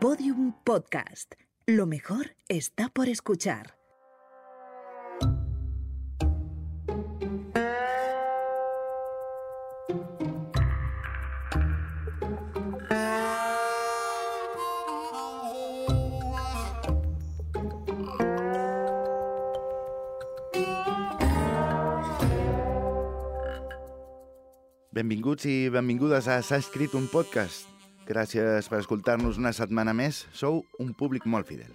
Podium Podcast. Lo mejor está por escuchar. Benvinguts i benvingudes a S'ha escrit un podcast. Gràcies per escoltar-nos una setmana més. Sou un públic molt fidel.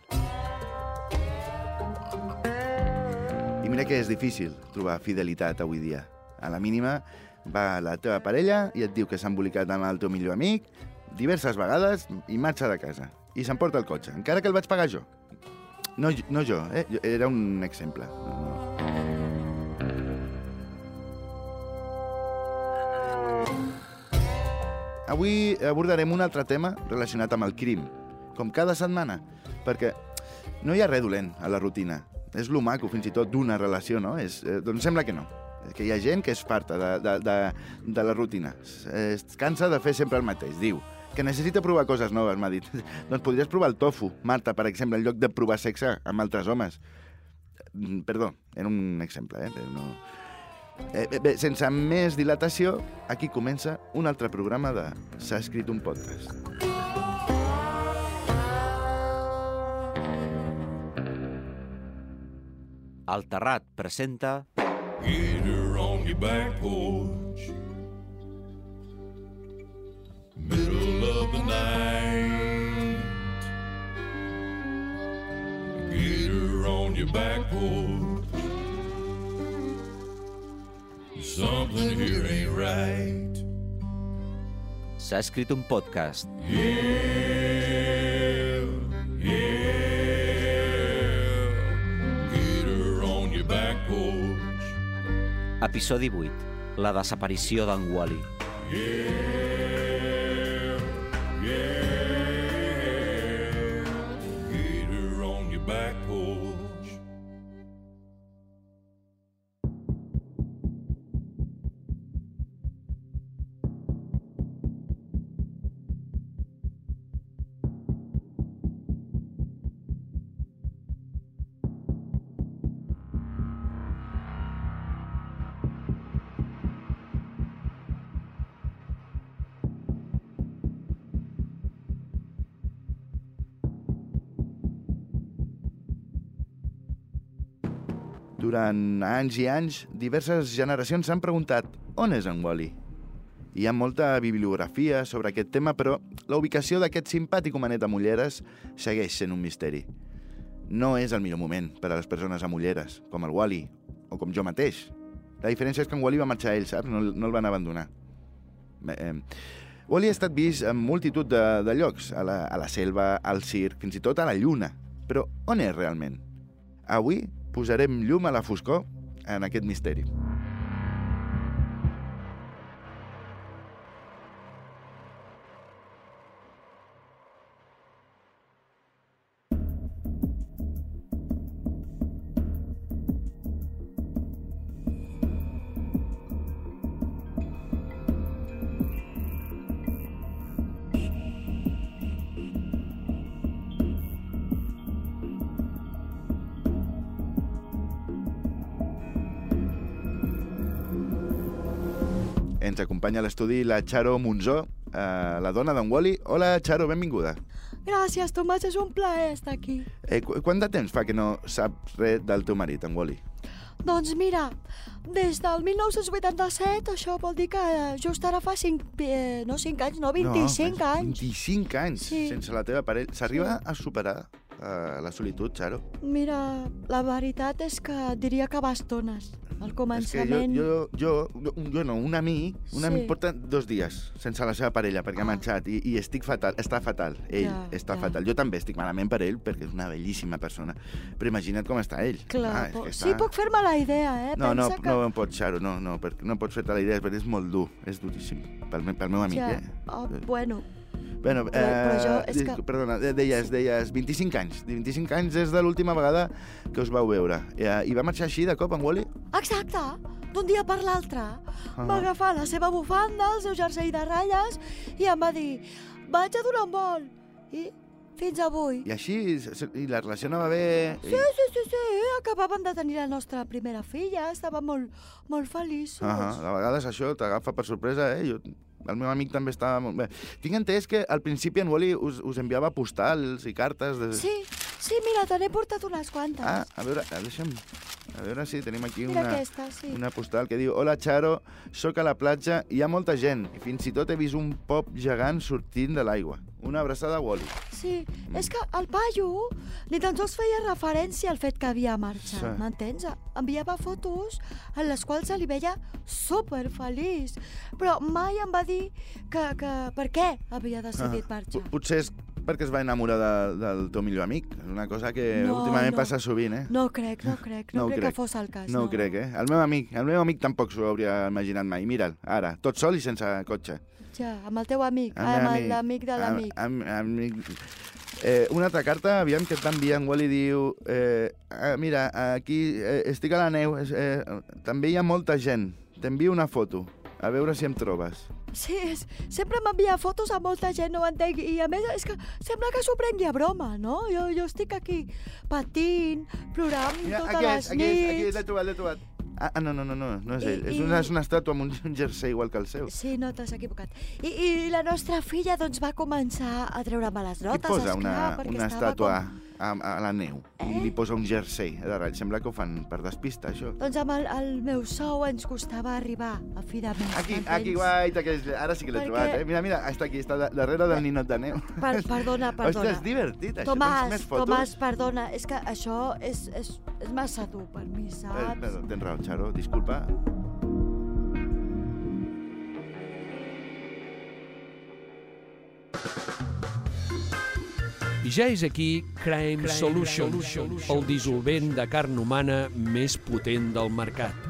I mira que és difícil trobar fidelitat avui dia. A la mínima va la teva parella i et diu que s'ha embolicat amb el teu millor amic diverses vegades i marxa de casa. I s'emporta el cotxe, encara que el vaig pagar jo. No, no jo, eh? Era un exemple. No, Avui abordarem un altre tema relacionat amb el crim, com cada setmana, perquè no hi ha res dolent a la rutina. És lo maco, fins i tot, d'una relació, no? És, eh, doncs sembla que no. Que hi ha gent que és farta de, de, de, de la rutina. Es, cansa de fer sempre el mateix. Diu que necessita provar coses noves, m'ha dit. doncs podries provar el tofu, Marta, per exemple, en lloc de provar sexe amb altres homes. Mm, Perdó, era un exemple, eh? No... Eh, bé, sense més dilatació, aquí comença un altre programa de S'ha escrit un podcast. El Terrat presenta Get her on your back porch. Middle of the night. Get her on your back porch. Something here ain't right. S'ha escrit un podcast. Yeah, yeah. Get her on your back porch. Episodi 8. La desaparició d'en Wally. Yeah, Durant anys i anys, diverses generacions s'han preguntat on és en Wally? Hi ha molta bibliografia sobre aquest tema, però la ubicació d'aquest simpàtic homenet amb ulleres segueix sent un misteri. No és el millor moment per a les persones amb ulleres, com el Wally, o com jo mateix. La diferència és que en Wally va marxar a ell, saps? No, no el van abandonar. Bé, eh, Wally ha estat vist en multitud de, de llocs, a la, a la selva, al circ, fins i tot a la lluna. Però on és realment? Avui posarem llum a la foscor en aquest misteri. Ens acompanya a l'estudi la Charo Monzó, eh, la dona d'en Wally. Hola, Charo, benvinguda. Gràcies, Tomàs, és un plaer estar aquí. Eh, qu quant de temps fa que no saps res del teu marit, en Wally? Doncs mira, des del 1987, això vol dir que eh, just ara fa 5, eh, no 5 anys, no, 25 no, anys. 25 anys Sí. sense la teva parella. S'arriba a superar eh, la solitud, Charo? Mira, la veritat és que diria que bastones. Al És que començament... jo, jo, jo, jo no, un amic, un Sí. amic porta dos dies sense la seva parella perquè ha Ah. marxat i, i estic fatal, està fatal, ell Ja, està ja. fatal. Jo també estic malament per ell perquè és una bellíssima persona, però imagina't com està ell. Clar, Ah, po- que sí, puc fer-me la idea, eh? No, no, Pensa que... no pots, Xaro, no, no, perquè no pots fer-te la idea, perquè és molt dur, és duríssim, pel, me- pel meu amic, ja, eh? oh, bueno, Bueno, Però- però jo- és que- Perdona, de- deies, deies 25 anys. 25 anys des de l'última vegada que us vau veure. Eh, I va marxar així de cop en Wally? exacte, d'un dia per l'altre. Va agafar la seva bufanda, el seu jersei de ratlles i em va dir vaig a donar un vol. I fins avui. I així, i la relació anava bé... Sí, sí, sí, sí, acabàvem de tenir la nostra primera filla, estàvem molt, molt feliços. Ah a vegades això t'agafa per sorpresa, eh? Jo, el meu amic també estava molt bé. Tinc entès que al principi en Wally us, us enviava postals i cartes... De... Sí, sí, mira, te n'he portat unes quantes. Ah, a veure, deixa'm... A veure si tenim aquí mira una, aquesta, sí. una postal que diu Hola, Charo, sóc a la platja, hi ha molta gent i fins i tot he vist un pop gegant sortint de l'aigua. Una abraçada a Wally. Sí, és que el paio ni tan sols feia referència al fet que havia marxat, Sí. m'entens? Enviava fotos en les quals se li veia super feliç, però mai em va dir que, que per què havia decidit marxar. P- Potser és perquè es va enamorar de, del teu millor amic. És una cosa que No, últimament no. passa sovint, eh? No crec, no crec, no, No crec, crec. que fos el cas. No ho crec, eh? El meu amic, el meu amic tampoc s'ho hauria imaginat mai. Mira'l, ara, tot sol i sense cotxe. Ja, amb el teu amic, El amb el- l'amic de l'amic. Am, am, amic. Eh, una altra carta, aviam que enviar en Wally diu eh, ah, mira, aquí eh, estic a la neu, eh, també hi ha molta gent, t'envio una foto, a veure si em trobes. Sí, és, sempre m'envia fotos a molta gent, no entenc. I a més, és que sembla que s'ho prengui a broma, no? Jo, jo estic aquí patint, plorant Mira, totes aquí les és, aquí és, aquí nits. l'he trobat, l'he trobat. Ah, ah, no, no, no, no, no és I- ell. És i- una, és una estàtua amb un, jersei igual que el seu. Sí, no t'has equivocat. I, I la nostra filla doncs va començar a treure males Qui notes, posa esclar, una, una estàtua Com... a, a la neu i li posa un jersei de ratll? Sembla que ho fan per despistar, això. Doncs amb el, el meu sou ens costava arribar a fi de mes. Aquí, aquí, guaita, que és, ara sí que l'he Perquè- trobat, eh? Mira, mira, està aquí, està da- darrere del ninot de neu. Per, perdona, perdona. Ostres, divertit, això. Tomàs, més fotos? Tomàs, perdona, és que això és, és, és massa dur per mi, Eh, saps? perdó, tens raó, Xaro, disculpa. I ja és aquí Crime, Solution, el dissolvent de carn humana més potent del mercat.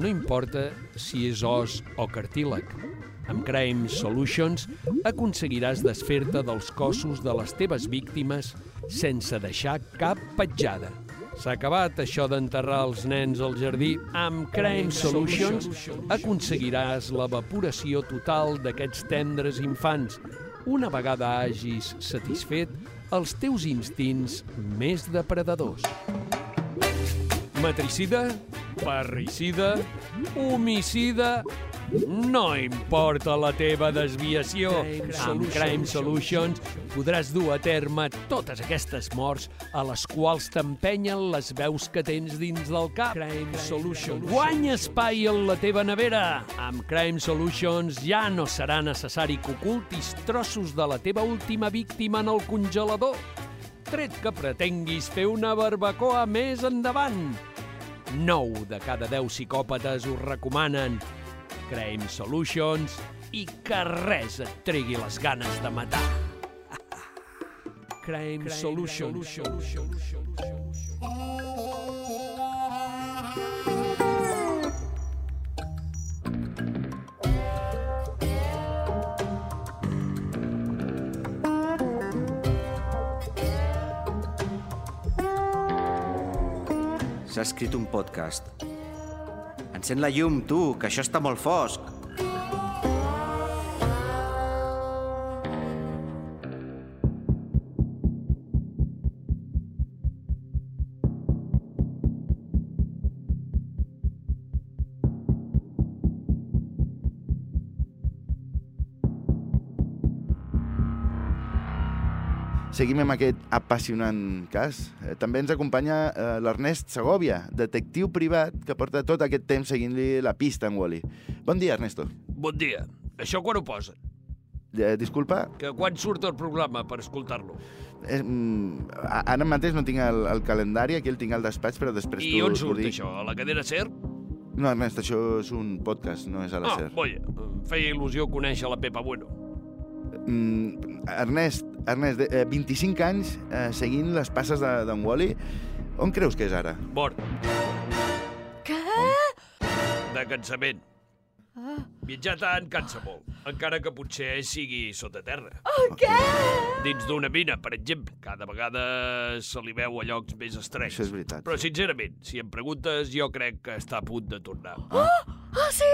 No importa si és os o cartílag. Amb Crime Solutions aconseguiràs desfer-te dels cossos de les teves víctimes sense deixar cap petjada. S'ha acabat això d'enterrar els nens al jardí. Amb Crime Solutions aconseguiràs l'evaporació total d'aquests tendres infants una vegada hagis satisfet els teus instints més depredadors. Matricida, parricida, homicida... No importa la teva desviació. Amb Crime Solutions podràs dur a terme totes aquestes morts a les quals t'empenyen les veus que tens dins del cap. Crime Solutions. Guanya espai en la teva nevera. Amb Crime Solutions ja no serà necessari que ocultis trossos de la teva última víctima en el congelador. Tret que pretenguis fer una barbacoa més endavant. 9 de cada 10 psicòpates ho recomanen. Crime Solutions i que res et tregui les ganes de matar. Crime, Solutions. S'ha escrit un podcast. Encén la llum, tu, que això està molt fosc. Seguim amb aquest apassionant cas. Eh, També ens acompanya eh, l'Ernest Segovia, detectiu privat que porta tot aquest temps seguint-li la pista en Wally. Bon dia, Ernesto. Bon dia. Això quan ho posen? Eh, disculpa, Que quan surt el programa per escoltar-lo? eh, mm, ara mateix no tinc el, el calendari, aquí el tinc al despatx, però després I t'ho- on surt dic. això? A la cadena SER? No, Ernest, això és un podcast, no és a la Ah, SER. boia, em feia il·lusió conèixer la Pepa Bueno. Mm, Ernest, Ernest, de- eh, 25 anys eh, seguint les passes de- d'en Wally. On creus que és ara? Mort, Què? de cansament. Ah, Viatjar tant cansa molt, encara que potser sigui sota terra. què? Dins d'una mina, per exemple, cada vegada se li veu a llocs més estrenys. Això és veritat. Però, sincerament, si em preguntes, jo crec que està a punt de tornar. Ah, Ah, sí?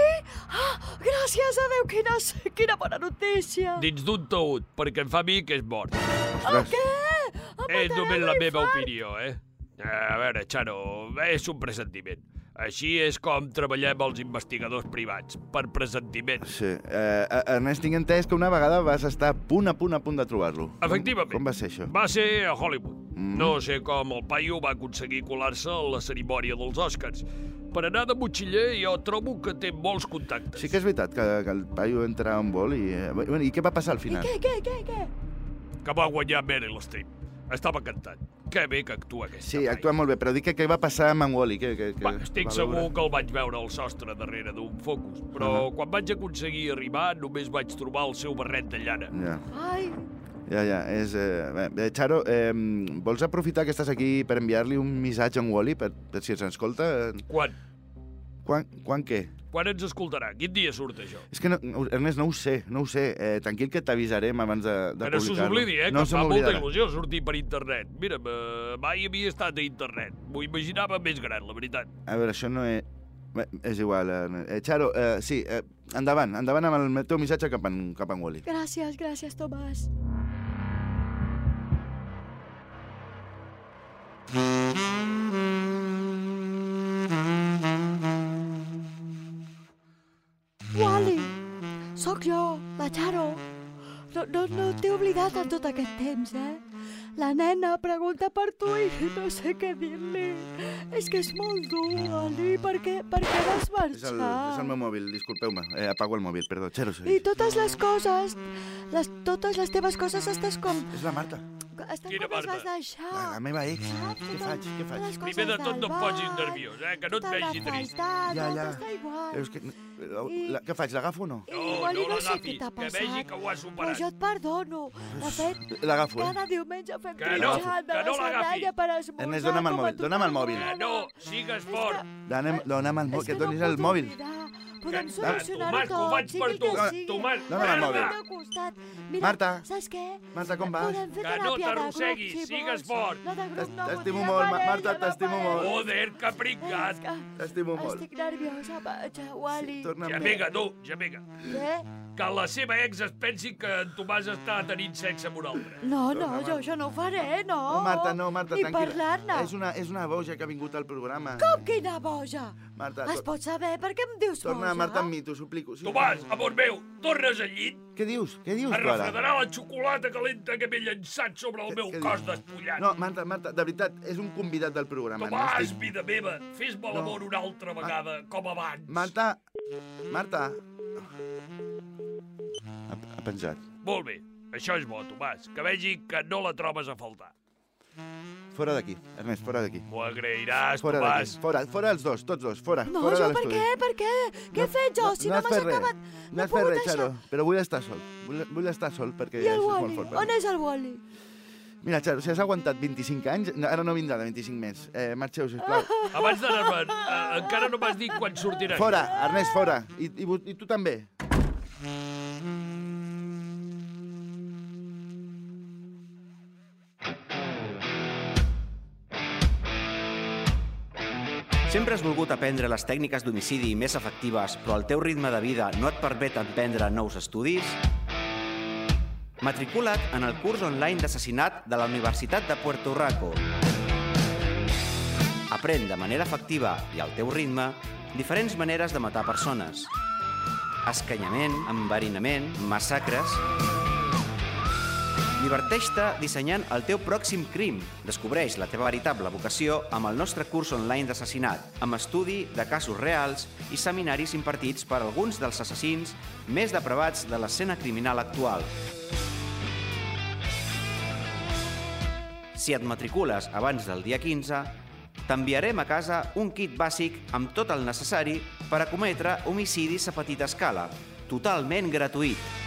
Ah, gràcies a Déu, quina, quina bona notícia. Dins d'un taüt, perquè em fa a mi que és mort. El què? Em És només la meva opinió, eh? A veure, Xano, és un pressentiment. Així és com treballem els investigadors privats, per pressentiment. Sí. Eh, eh, Ernest, tinc entès que una vegada vas estar a punt, a punt, a punt de trobar-lo. Com- Efectivament. Com, va ser això? Va ser a Hollywood. Mm. No sé com el paio va aconseguir colar-se a la cerimònia dels Oscars. Per anar de motxiller jo trobo que té molts contactes. Sí que és veritat que, que el paio entra en vol i... Eh, bueno, I què va passar al I final? què, què, què, què? Que va guanyar Meryl Streep. Estava cantant. Que bé que actua aquesta Sí, noia. actua molt bé, però dic que què va passar amb en Wally? Que, que, que Va, estic va segur veure? que el vaig veure al sostre darrere d'un focus, però Ah. quan vaig aconseguir arribar només vaig trobar el seu barret de llana. Ja, Ai, ja, ja. És, eh, bé, Charo, eh, vols aprofitar que estàs aquí per enviar-li un missatge a en Wally, per, per si ens escolta? Quan? Quan, quan què? Quan ens escoltarà? Quin dia surt això? És que, no, no, Ernest, no ho sé, no ho sé. Eh, tranquil que t'avisarem abans de, de Que no se us publicar-lo. oblidi, eh? No que se em fa molta il·lusió sortir per internet. Mira, eh, mai havia estat a internet. M'ho imaginava més gran, la veritat. A veure, això no és... Bé, és igual. Eh, Charo, eh, sí, eh, endavant, endavant amb el teu missatge cap en, cap en Wally. gràcies, gràcies, Tomàs. Wally, sóc jo, la Charo. No, no, no t'he oblidat en tot aquest temps, eh? La nena pregunta per tu i no sé què dir-li. És que és molt dur, Wally, per què, per què vas És marxar? el, és el meu mòbil, disculpeu-me. Eh, apago el mòbil, perdó. Sí. I totes les coses, les, totes les teves coses estàs com... És la Marta, Estan Quina com les vas deixar. la, la meva ex. Saps? Què faig, què faig? Primer de tot no em posis nerviós, eh? Que no et tota la vegi trist. faltat, Ja, ja. està igual. És que, la, què faig, l'agafo o no? No, no no sé l'agafis, que vegi que ho has Però superat. jo et perdono. De fet, L'agafo, eh? cada diumenge fem Que no, que la no l'agafis. Per esmorzar. Ernest, dona'm el mòbil, dona'm el mòbil. Que no, sigues fort. dona'm el mòbil, que et no donis el mòbil. oblidar. Podem solucionar-ho Tomàs, que ho tot, faig per tu. sigui. Tomàs, costat. Mira, Marta. saps què? Marta, com vas? Podem fer Que no teràpia de t'arrosseguis, grup, si sigues fort. T'estimo molt, Marta, t'estimo molt. Joder, que pringat. T'estimo molt. Estic nerviosa, vaja, Wally. Ja vinga, tu, ja vinga. Què? Que la seva ex es pensi que en Tomàs està tenint sexe amb un altre. No, no, jo això no ho faré, no. No, Marta, no, Marta, Ni tranquil·la. parlar-ne. És una, és una boja que ha vingut al programa. Com quina boja? Marta, Es pot saber per què em dius torna boja? Marta amb mi, t'ho suplico. Sí. Tomàs, amor meu, tornes al llit? Què dius? Què dius, Es tu ara? refredarà la xocolata calenta que m'he llançat sobre el meu què cos dius? despullat. No, Marta, Marta, de veritat, és un convidat del programa. no Tomàs, estic- vida meva, fes-me l'amor una altra vegada, com abans. Marta, Marta... Penjat. Molt bé, això és bo, Tomàs, que vegi que no la trobes a faltar. Fora d'aquí, Ernest, fora d'aquí. M'ho agrairàs, Fora. Tomàs. Fora, fora els dos, tots dos, fora. No, fora jo per què? Per què? Què he fet jo? Si no, has m'has acabat... No has he fet res, Xaro, però vull estar sol. Vull, vull estar sol perquè I el això és molt Wally? fort. On és el Wally? Mira, Xaro, si has aguantat 25 anys, no, ara no vindrà de 25 més. Eh, marxeu, sisplau. Abans d'anar-me'n, eh, encara no m'has dit quan sortiràs. Fora, Ernest, fora. I, i, i tu també. Sempre has volgut aprendre les tècniques d'homicidi més efectives, però el teu ritme de vida no et permet emprendre nous estudis? Matricula't en el curs online d'assassinat de la Universitat de Puerto Rico. Aprèn de manera efectiva i al teu ritme diferents maneres de matar persones. Escanyament, enverinament, massacres... Diverteix-te dissenyant el teu pròxim crim. Descobreix la teva veritable vocació amb el nostre curs online d'assassinat, amb estudi de casos reals i seminaris impartits per alguns dels assassins més depravats de l'escena criminal actual. Si et matricules abans del dia 15, t'enviarem a casa un kit bàsic amb tot el necessari per a cometre homicidis a petita escala, totalment gratuït.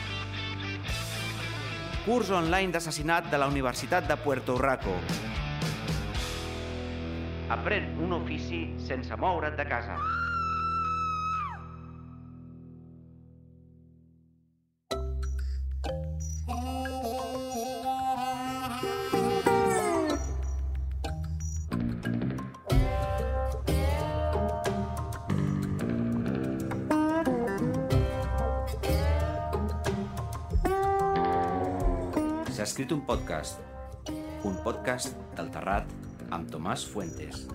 Curs online d'assassinat de la Universitat de Puerto Rico. Aprèn un ofici sense moure't de casa. S'ha escrit un podcast. Un podcast del Terrat amb Tomàs Fuentes.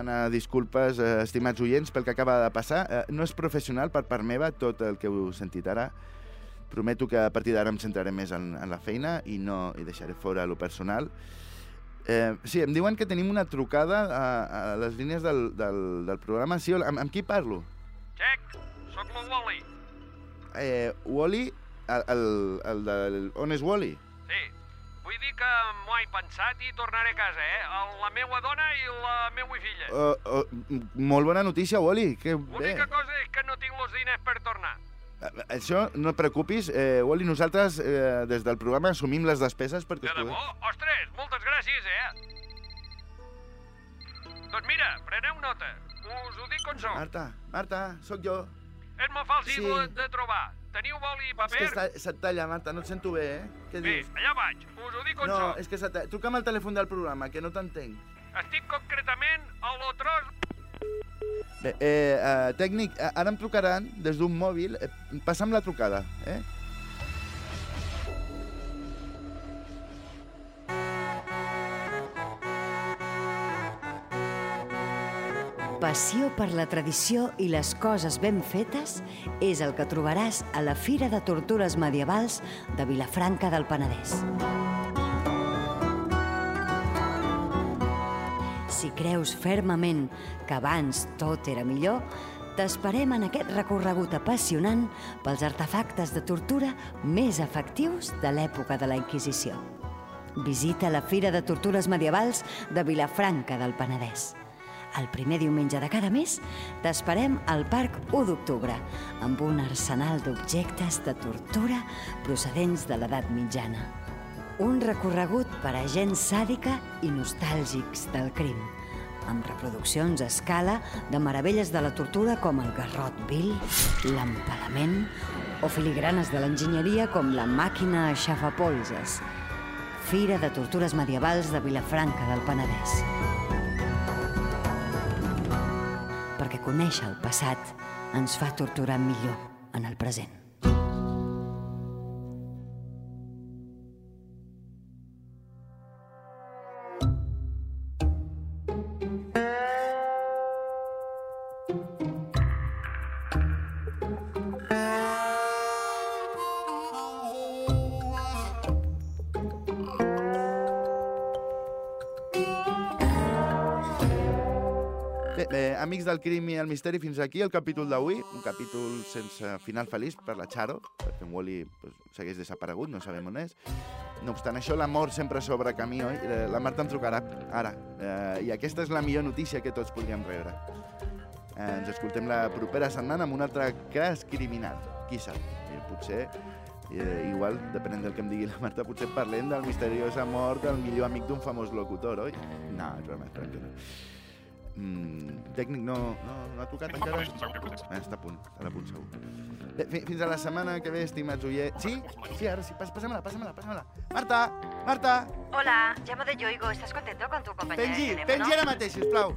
Demanar disculpes, eh, estimats oients, pel que acaba de passar. Eh, no és professional per part meva tot el que heu sentit ara. Prometo que a partir d'ara em centraré més en, en la feina i no i deixaré fora lo personal. Eh, sí, em diuen que tenim una trucada a, a les línies del, del, del programa. Sí, amb, amb qui parlo? Check, sóc el Wally. Eh, Wally, el, el, el del... On és Wally? Vull dir que m'ho he pensat i tornaré a casa, eh? La meua dona i la meua filla. Uh, uh, molt bona notícia, Wally. Que. L'única cosa és que no tinc els diners per tornar. Eh, Això no et preocupis, eh, Wally, nosaltres eh, des del programa assumim les despeses perquè... De debò? Ostres, moltes gràcies, eh? Doncs mira, preneu nota. Us ho dic com sóc. Marta, Marta, sóc jo. És molt fàcil Sí. de trobar. Teniu boli i És paper? que està, se't talla, Marta, no et sento bé, eh? Què Bé, dius? allà vaig. Us ho dic com No, sóc. és que se't talla. Truca'm al telèfon del programa, que no t'entenc. Estic concretament a lo tros... Bé, eh, eh, tècnic, ara em trucaran des d'un mòbil. Eh, passa'm la trucada, eh? Passió per la tradició i les coses ben fetes és el que trobaràs a la Fira de Tortures Medievals de Vilafranca del Penedès. Si creus fermament que abans tot era millor, t'esperem en aquest recorregut apassionant pels artefactes de tortura més efectius de l'època de la Inquisició. Visita la Fira de Tortures Medievals de Vilafranca del Penedès. El primer diumenge de cada mes t'esperem al Parc 1 d'Octubre amb un arsenal d'objectes de tortura procedents de l'edat mitjana. Un recorregut per a gent sàdica i nostàlgics del crim, amb reproduccions a escala de meravelles de la tortura com el garrot vil, l'empalament o filigranes de l'enginyeria com la màquina aixafapolses. Fira de Tortures Medievals de Vilafranca del Penedès. Conèixer el passat ens fa torturar millor en el present. Del crim i el misteri, fins aquí el capítol d'avui. Un capítol sense final feliç per la Charo, perquè en Wally pues, segueix desaparegut, no sabem on és. No obstant això, l'amor sempre sobre camí, oi? Eh, La Marta em trucarà ara. Eh, I aquesta és la millor notícia que tots podríem rebre. Eh, ens escoltem la propera setmana amb un altre cas criminal. Qui sap? Eh, potser, eh, igual, depenent del que em digui la Marta, potser parlem del misteriosa mort del millor amic d'un famós locutor, oi? No, és broma, esperem que no. Mm, tècnic no, no, no ha tocat encara? Ah, està a punt, està a punt segur. Bé, fi- fins a la setmana que ve, estimats oients. Sí? Sí, ara sí, pásamela, pásamela, pásamela. Marta! Marta! Hola, llamo de Yoigo. ¿Estás contento con tu compañera Pengi, de teléfono? pengi ara mateix, sisplau.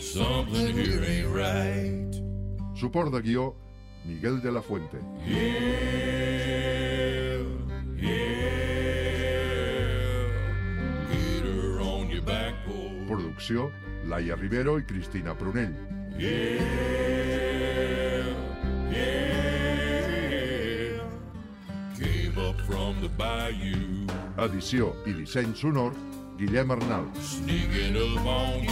Something here ain't right. Suport de guió, Miguel de la Fuente. Yeah, yeah. Get her on your back porch. Producció, Laia Rivero i Cristina Prunell. Came up from the bayou, Edició i disseny sonor, Guillem Arnal. sneaking up on you.